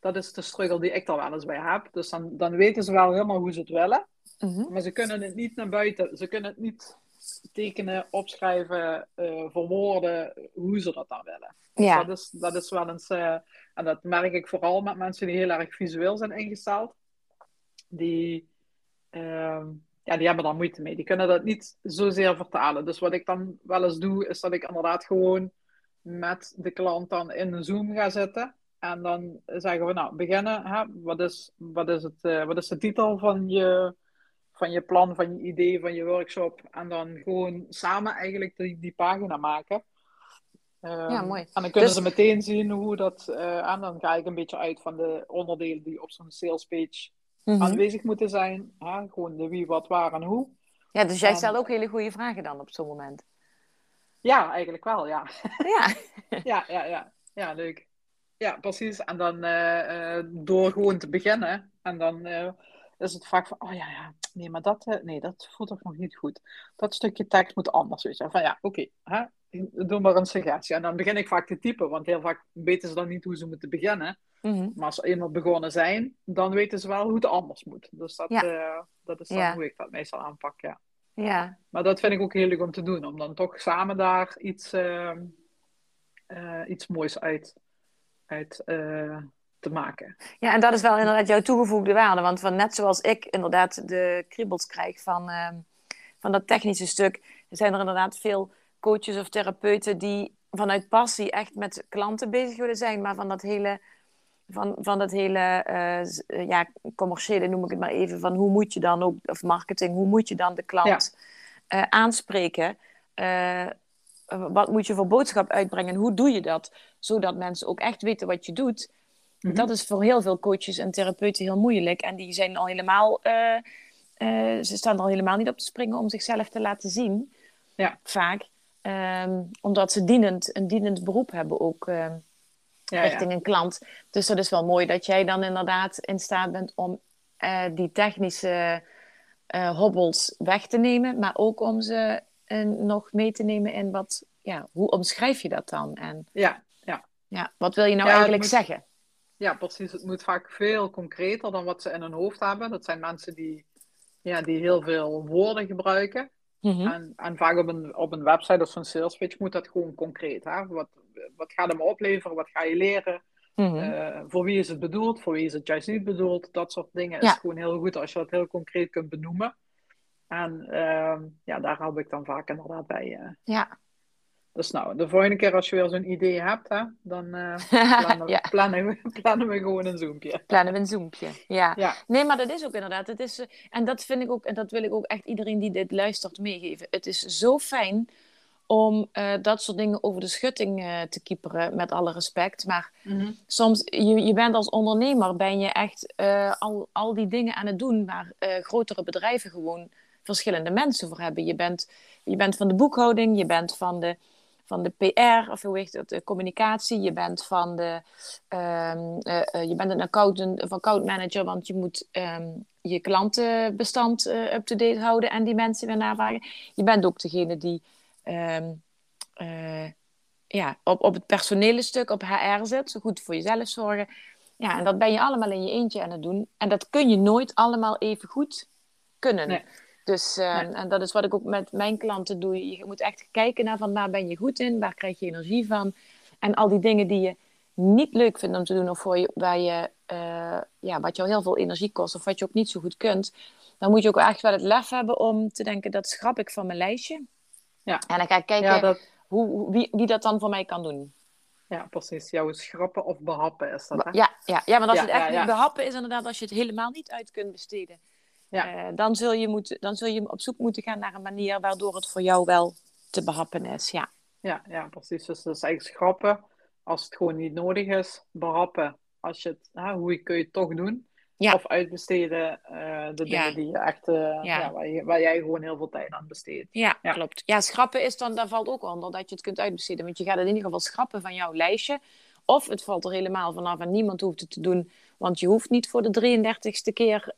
Dat is de struggle die ik er wel eens bij heb. Dus dan, dan weten ze wel helemaal hoe ze het willen, mm maar ze kunnen het niet naar buiten. Ze kunnen het niet tekenen, opschrijven, uh, verwoorden hoe ze dat dan willen. Ja. Dat, is, dat is wel eens, uh, en dat merk ik vooral met mensen die heel erg visueel zijn ingesteld. Die, uh, ja, die hebben daar moeite mee. Die kunnen dat niet zozeer vertalen. Dus wat ik dan wel eens doe, is dat ik inderdaad gewoon met de klant dan in een Zoom ga zitten. En dan zeggen we, nou, beginnen. Hè? Wat, is, wat, is het, uh, wat is de titel van je, van je plan, van je idee, van je workshop? En dan gewoon samen eigenlijk die, die pagina maken. Um, ja, mooi. En dan kunnen dus... ze meteen zien hoe dat. Uh, en dan ga ik een beetje uit van de onderdelen die op zo'n salespage mm -hmm. aanwezig moeten zijn. Hè? Gewoon de wie, wat, waar en hoe. Ja, dus jij en... stelt ook hele goede vragen dan op zo'n moment. Ja, eigenlijk wel, ja. Ja. ja, ja, ja. Ja, leuk. Ja, precies. En dan uh, uh, door gewoon te beginnen. En dan uh, is het vaak van, oh ja, ja, nee, maar dat, nee, dat voelt toch nog niet goed. Dat stukje tekst moet anders. Weet je. Van ja, oké, okay, doe maar een suggestie. En dan begin ik vaak te typen, want heel vaak weten ze dan niet hoe ze moeten beginnen. Mm -hmm. Maar als ze eenmaal begonnen zijn, dan weten ze wel hoe het anders moet. Dus dat, ja. dat is dan ja. hoe ik dat meestal aanpak, ja. Ja. Maar dat vind ik ook heel leuk om te doen, om dan toch samen daar iets, iets moois uit, uit uh, te maken. Ja, en dat is wel inderdaad jouw toegevoegde waarde. Want van net zoals ik inderdaad de kriebels krijg van, ehm, van dat technische stuk, zijn er inderdaad veel coaches of therapeuten die vanuit passie echt met klanten bezig willen zijn, maar van dat hele, van, van dat hele uh, ja, commerciële noem ik het maar even, van hoe moet je dan ook, of marketing, hoe moet je dan de klant ja. aanspreken? Wat moet je voor boodschap uitbrengen? Hoe doe je dat? Zodat mensen ook echt weten wat je doet. -hmm. Dat is voor heel veel coaches en therapeuten heel moeilijk. En die zijn al helemaal, ze staan er al helemaal niet op te springen om zichzelf te laten zien. Ja. Vaak. Um, omdat ze dienend, een dienend beroep hebben ook ja, richting ja. een klant. Dus dat is wel mooi dat jij dan inderdaad in staat bent om die technische hobbels weg te nemen, maar ook om ze nog mee te nemen in wat, ja, hoe omschrijf je dat dan? En, ja, ja. wat wil je nou eigenlijk moet, zeggen? Ja, precies. Het moet vaak veel concreter dan wat ze in hun hoofd hebben. Dat zijn mensen die, ja, die heel veel woorden gebruiken. Mm-hmm. En, en, vaak op een, op een website of zo'n sales pitch moet dat gewoon concreet. Hè? Wat, wat gaat het me opleveren? Wat ga je leren? Mm-hmm. Uh, voor wie is het bedoeld? Voor wie is het juist niet bedoeld? Dat soort dingen ja. is gewoon heel goed als je dat heel concreet kunt benoemen. En uh, ja, daar help ik dan vaak inderdaad bij. Uh. Ja. Dus nou, de volgende keer als je weer zo'n idee hebt, hè, dan plannen, ja. plannen, we, plannen we gewoon een zoompje. Plannen we een zoompje, ja. ja. Nee, maar dat is ook inderdaad. Het is, en dat vind ik ook, en dat wil ik ook echt iedereen die dit luistert meegeven. Het is zo fijn om uh, dat soort dingen over de schutting te kieperen, met alle respect. Maar mm-hmm. soms, je, je bent als ondernemer, ben je echt al, al die dingen aan het doen waar grotere bedrijven gewoon verschillende mensen voor hebben. Je bent, je bent van de boekhouding, je bent van de van de PR, of hoe heet het, de communicatie. Je bent van de, um, uh, uh, je bent een account, een account manager, want je moet um, je klantenbestand uh, up-to-date houden en die mensen weer navragen. Je bent ook degene die um, ja, op, op het personele stuk, op HR zit, zo goed voor jezelf zorgen. Ja, en dat ben je allemaal in je eentje aan het doen. En dat kun je nooit allemaal even goed kunnen. Dus eh, Nee. en dat is wat ik ook met mijn klanten doe. Je moet echt kijken naar van waar ben je goed in, waar krijg je energie van. En al die dingen die je niet leuk vindt om te doen of voor je, waar je, eh, ja, wat jou heel veel energie kost of wat je ook niet zo goed kunt. Dan moet je ook echt wel het lef hebben om te denken dat schrap ik van mijn lijstje. Ja. En dan ga ik kijken Ja, dat, hoe, wie, wie dat dan voor mij kan doen. ja, precies. Jouw schrappen of behappen is dat, hè? Ja, ja, ja want als Ja, het echt ja, behappen is, inderdaad, als je het helemaal niet uit kunt besteden, Ja. eh, dan, zul je moeten, dan zul je op zoek moeten gaan naar een manier waardoor het voor jou wel te behappen is. Ja, Ja, ja, precies. Dus dat is eigenlijk schrappen als het gewoon niet nodig is. Behappen als je het, hè, hoe kun je het toch doen. Ja. Of uitbesteden eh, de dingen Ja. die je echt, eh, ja. waar, je- waar jij gewoon heel veel tijd aan besteedt. ja, klopt. Ja, schrappen is dan, daar valt ook onder dat je het kunt uitbesteden. Want je gaat het in ieder geval schrappen van jouw lijstje. Of het valt er helemaal vanaf en niemand hoeft het te doen. Want je hoeft niet voor de 33ste keer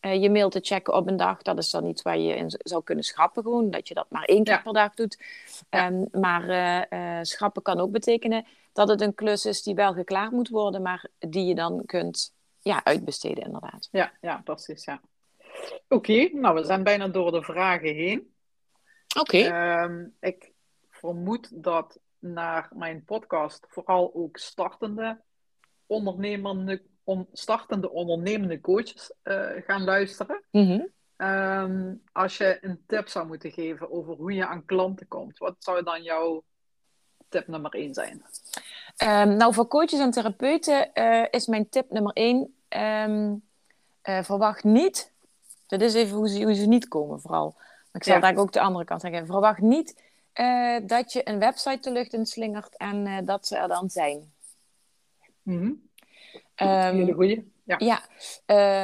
eh, je mail te checken op een dag. Dat is dan iets waar je in zou kunnen schrappen gewoon. Dat je dat maar één keer Ja. per dag doet. Ehm, maar eh, eh, schrappen kan ook betekenen dat het een klus is die wel geklaard moet worden. Maar die je dan kunt ja, uitbesteden inderdaad. Ja, ja, precies. Ja. Oké, nou we zijn bijna door de vragen heen. Oké. Ehm, ik vermoed dat naar mijn podcast vooral ook startende ondernemende, on- startende ondernemende coaches eh, gaan luisteren. Mhm. Ehm, als je een tip zou moeten geven over hoe je aan klanten komt, wat zou dan jouw tip nummer één zijn? Ehm, nou, voor coaches en therapeuten eh, is mijn tip nummer één: ehm, eh, verwacht niet. Dat is even hoe ze, hoe ze niet komen, vooral. Maar ik zal Ja. daar ook de andere kant zeggen. Verwacht niet dat je een website de lucht in slingert en dat ze er dan zijn. Mhm. Ehm, Hele goeie. Ja. ja, eh,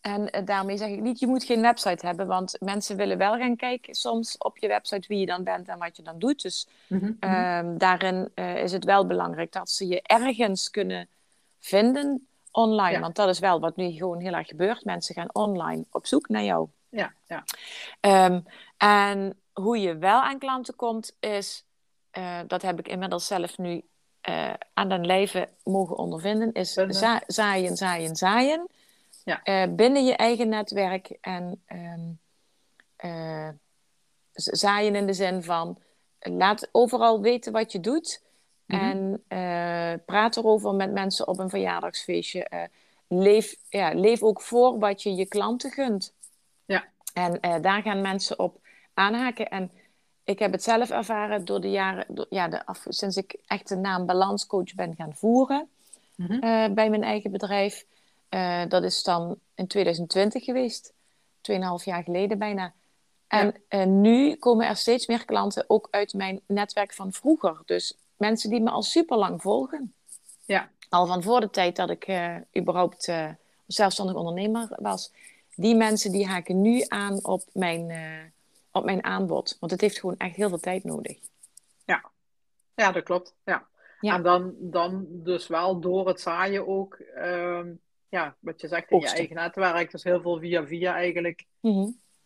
en eh, daarmee zeg ik niet, je moet geen website hebben, want mensen willen wel gaan kijken soms op je website wie je dan bent en wat je dan doet. Dus Mhm, mhm. Ehm, daarin eh, is het wel belangrijk dat ze je ergens kunnen vinden online. Ja. Want dat is wel wat nu gewoon heel erg gebeurt. Mensen gaan online op zoek naar jou. ja, ja. Ehm, en hoe je wel aan klanten komt, is, dat heb ik inmiddels zelf nu eh, aan den lijve mogen ondervinden, is za- zaaien, zaaien, zaaien. Ja. Eh, binnen je eigen netwerk en ehm, eh, zaaien in de zin van laat overal weten wat je doet. Mhm. En praat erover met mensen op een verjaardagsfeestje. Leef, ja, leef ook voor wat je je klanten gunt. Ja. En daar gaan mensen op aanhaken. En ik heb het zelf ervaren door de jaren, door- ja, de, af, sinds ik echt de naam balanscoach ben gaan voeren Mhm. eh, bij mijn eigen bedrijf. Eh, dat is dan in 2020 geweest, 2,5 jaar geleden bijna. En eh, nu komen er steeds meer klanten ook uit mijn netwerk van vroeger. Dus mensen die me al super lang volgen. Ja. Al van voor de tijd dat ik überhaupt zelfstandig ondernemer was. Die mensen die haken nu aan op mijn, op mijn aanbod. Want het heeft gewoon echt heel veel tijd nodig. Ja, dat klopt. Ja. Ja. En dan, dan dus wel door het zaaien ook, ehm, ja, wat je zegt in je Oogsten. eigen netwerk, dus heel veel via via eigenlijk,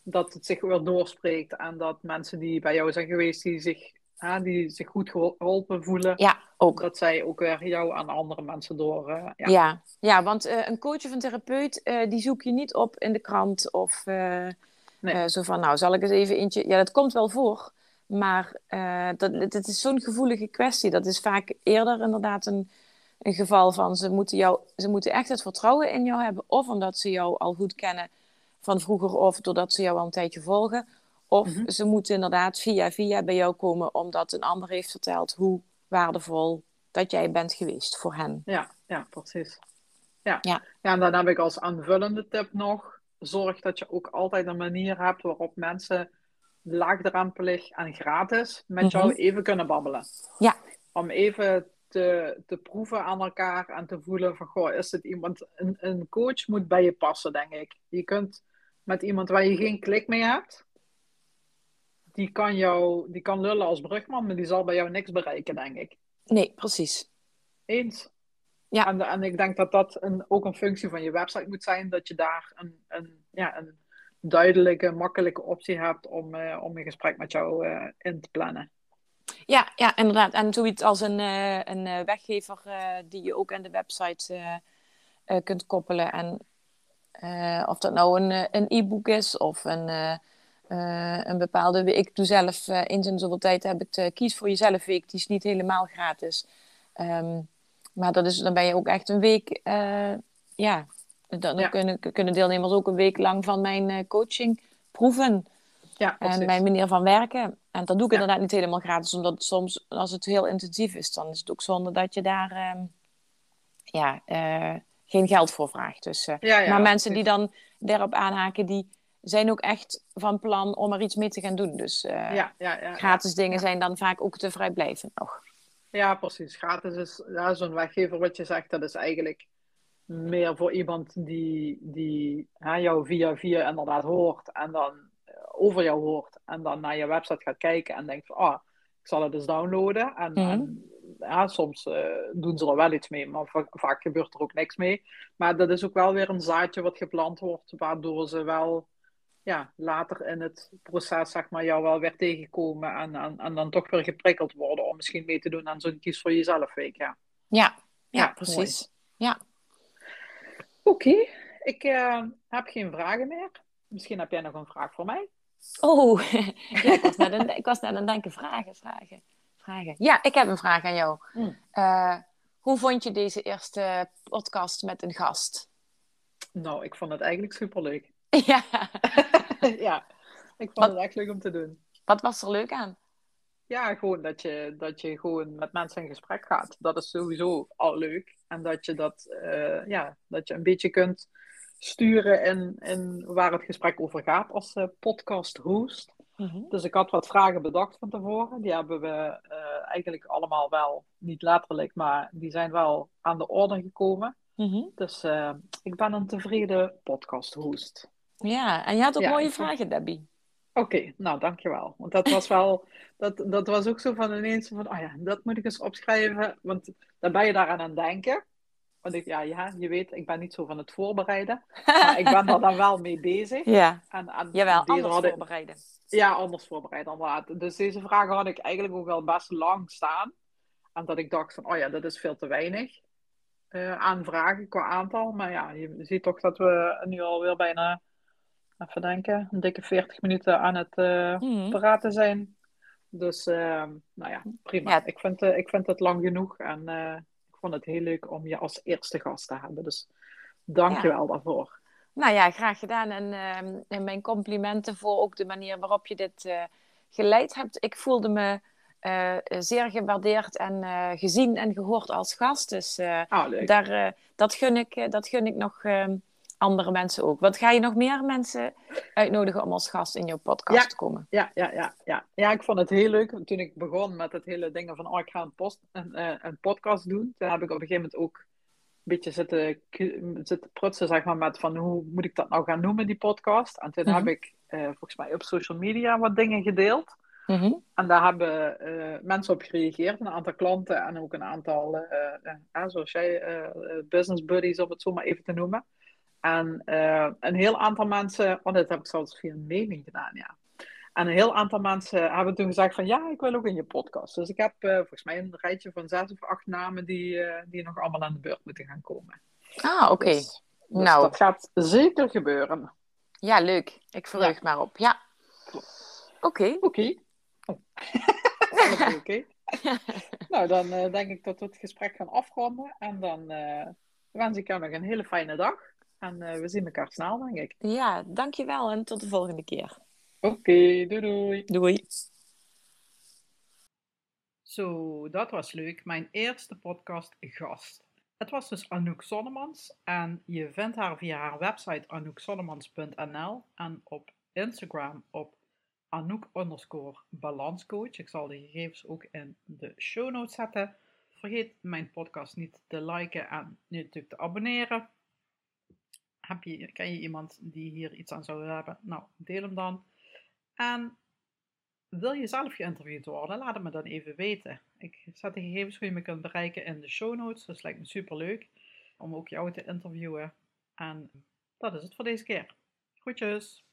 dat het zich weer doorspreekt en dat mensen die bij jou zijn geweest, die zich, hè, die zich goed geholpen voelen, Ja, ook. dat zij ook weer jou aan andere mensen door, eh, ja. Ja, ja. want eh, een coach of een therapeut, eh, die zoek je niet op in de krant of Nee. eh, zo van, nou, zal ik eens even eentje... Ja, dat komt wel voor, maar eh, dat, het is zo'n gevoelige kwestie. Dat is vaak eerder inderdaad een, een geval van, ze moeten, jou, ze moeten echt het vertrouwen in jou hebben, of omdat ze jou al goed kennen van vroeger, of doordat ze jou al een tijdje volgen. Of Mhm. ze moeten inderdaad via via bij jou komen, omdat een ander heeft verteld hoe waardevol dat jij bent geweest voor hen. Ja, ja, precies. Ja. Ja. ja, en dan heb ik als aanvullende tip nog, zorg dat je ook altijd een manier hebt waarop mensen laagdrempelig en gratis met jou Mhm. even kunnen babbelen. Ja. Om even te, te proeven aan elkaar en te voelen van, goh, is het iemand... Een, een coach moet bij je passen, denk ik. Je kunt met iemand waar je geen klik mee hebt, die kan, jou, die kan lullen als brugman, maar die zal bij jou niks bereiken, denk ik. Nee, precies. Eens. Ja. En, en ik denk dat dat een, ook een functie van je website moet zijn, dat je daar een, een, ja, een duidelijke, makkelijke optie hebt om, eh, om een gesprek met jou eh, in te plannen. Ja, ja, inderdaad. En zoiets als een, uh, een weggever die je ook aan de website kunt koppelen. En of dat nou een, een e-book is of een, een bepaalde... Ik doe zelf eens in zoveel tijd heb ik Kies voor Jezelf week. Die is niet helemaal gratis. Um, maar dat is, dan ben je ook echt een week... ja, dan, ja. Kunnen, kunnen deelnemers ook een week lang van mijn coaching proeven. Ja, en mijn manier van werken. En dat doe ik inderdaad niet helemaal gratis, omdat soms, als het heel intensief is, dan is het ook zonde dat je daar uh, ja, uh, geen geld voor vraagt. Dus, uh, ja, maar mensen die dan daarop aanhaken, die zijn ook echt van plan om er iets mee te gaan doen. Dus gratis dingen zijn dan vaak ook te vrijblijvend nog. Ja, precies. Gratis is ja, zo'n weggever wat je zegt, dat is eigenlijk meer voor iemand die, die hè, jou via via inderdaad hoort en dan over jou hoort en dan naar je website gaat kijken en denkt van, ah, ik zal het eens downloaden. En, mhm. en ja, soms uh, doen ze er wel iets mee, maar vaak gebeurt er ook niks mee. Maar dat is ook wel weer een zaadje wat geplant wordt, waardoor ze wel ja, later in het proces zeg maar, jou wel weer tegenkomen en, en, en dan toch weer geprikkeld worden om misschien mee te doen aan zo'n kies voor jezelf week. Ja, ja, ja, precies. Ja. Oké, ik uh, heb geen vragen meer. Misschien heb jij nog een vraag voor mij? Oh, ja, ik, was net aan, ik was net aan het denken. Vragen, vragen, vragen. Ja, ik heb een vraag aan jou. Hmm. Uh, hoe vond je deze eerste podcast met een gast? Nou, ik vond het eigenlijk superleuk. Ja. ja, ik vond het echt leuk om te doen. Wat was er leuk aan? Ja, gewoon dat je, dat je gewoon met mensen in gesprek gaat. Dat is sowieso al leuk. En dat je dat, uh, ja, dat je een beetje kunt sturen in, in waar het gesprek over gaat als uh, podcast host. Mhm. Dus ik had wat vragen bedacht van tevoren. Die hebben we uh, eigenlijk allemaal wel, niet letterlijk, maar die zijn wel aan de orde gekomen. Mhm. Dus ik ben een tevreden podcast host. Ja, en je had ook mooie vragen, Debbie. Oké, okay, nou dankjewel. Want dat was wel, dat, dat was ook zo van ineens van, oh ja, dat moet ik eens opschrijven. Want dan ben je daaraan aan het denken. Want ik, ja, ja, je weet, ik ben niet zo van het voorbereiden. Maar ik ben er dan wel mee bezig. Ja, en, en Jawel, anders hadden, voorbereiden. Ja, anders voorbereiden, inderdaad. Dus deze vragen had ik eigenlijk ook wel best lang staan. En dat ik dacht van, oh ja, dat is veel te weinig uh, aan vragen qua aantal. Maar ja, je ziet toch dat we nu alweer bijna, even denken, een dikke 40 minuten aan het uh, mm. praten zijn. Dus, uh, nou ja, prima. Ja. Ik, vind, ik vind het lang genoeg en vond het heel leuk om je als eerste gast te hebben. Dus dank je wel daarvoor. Nou ja, graag gedaan. En, uh, en, mijn complimenten voor ook de manier waarop je dit geleid hebt. Ik voelde me zeer gewaardeerd en gezien en gehoord als gast. Dus oh, daar, dat, gun ik, dat gun ik nog ehm, andere mensen ook. Wat ga je nog meer mensen uitnodigen om als gast in jouw podcast te komen? Ja, ja, ja, ja. ja, ik vond het heel leuk. Toen ik begon met het hele ding van, oh, ik ga een, post, een, eh, een podcast doen. Toen heb ik op een gegeven moment ook een beetje zitten, zitten prutsen, zeg maar, met van, hoe moet ik dat nou gaan noemen, die podcast? En toen heb mhm. ik uh, volgens mij op social media wat dingen gedeeld. Mhm. En daar hebben uh, mensen op gereageerd, een aantal klanten en ook een aantal, zoals jij, business buddies, om het zo maar even te noemen. En uh, een heel aantal mensen, oh, dat heb ik zelfs via een mailing gedaan, ja. En een heel aantal mensen hebben toen gezegd van ja, ik wil ook in je podcast. Dus ik heb uh, volgens mij een rijtje van zes of acht namen die, uh, die nog allemaal aan de beurt moeten gaan komen. Ah, oké. Dus, dus, nou. dat gaat zeker gebeuren. Ja, leuk. Ik verheug ja. maar op. Ja. Oké. Oké. Oh. Oké. nou, dan denk ik dat we het gesprek gaan afronden. En dan wens ik jou nog een hele fijne dag. En uh, we zien elkaar snel, denk ik. Ja, dankjewel en tot de volgende keer. Oké, okay, doei doei. Doei. Zo, dat was leuk. Mijn eerste podcast gast. Het was dus Anouk Sonnemans en je vindt haar via haar website anoukzonnemans.nl en op Instagram op Anouk underscore balanscoach. Ik zal de gegevens ook in de show notes zetten. Vergeet mijn podcast niet te liken en natuurlijk te abonneren heb je, ken je iemand die hier iets aan zou hebben? Nou, deel hem dan. En wil je zelf geïnterviewd worden? Laat het me dan even weten. Ik zet de gegevens hoe je me kunt bereiken in de show notes. Dus lijkt me super leuk om ook jou te interviewen. En dat is het voor deze keer. Groetjes!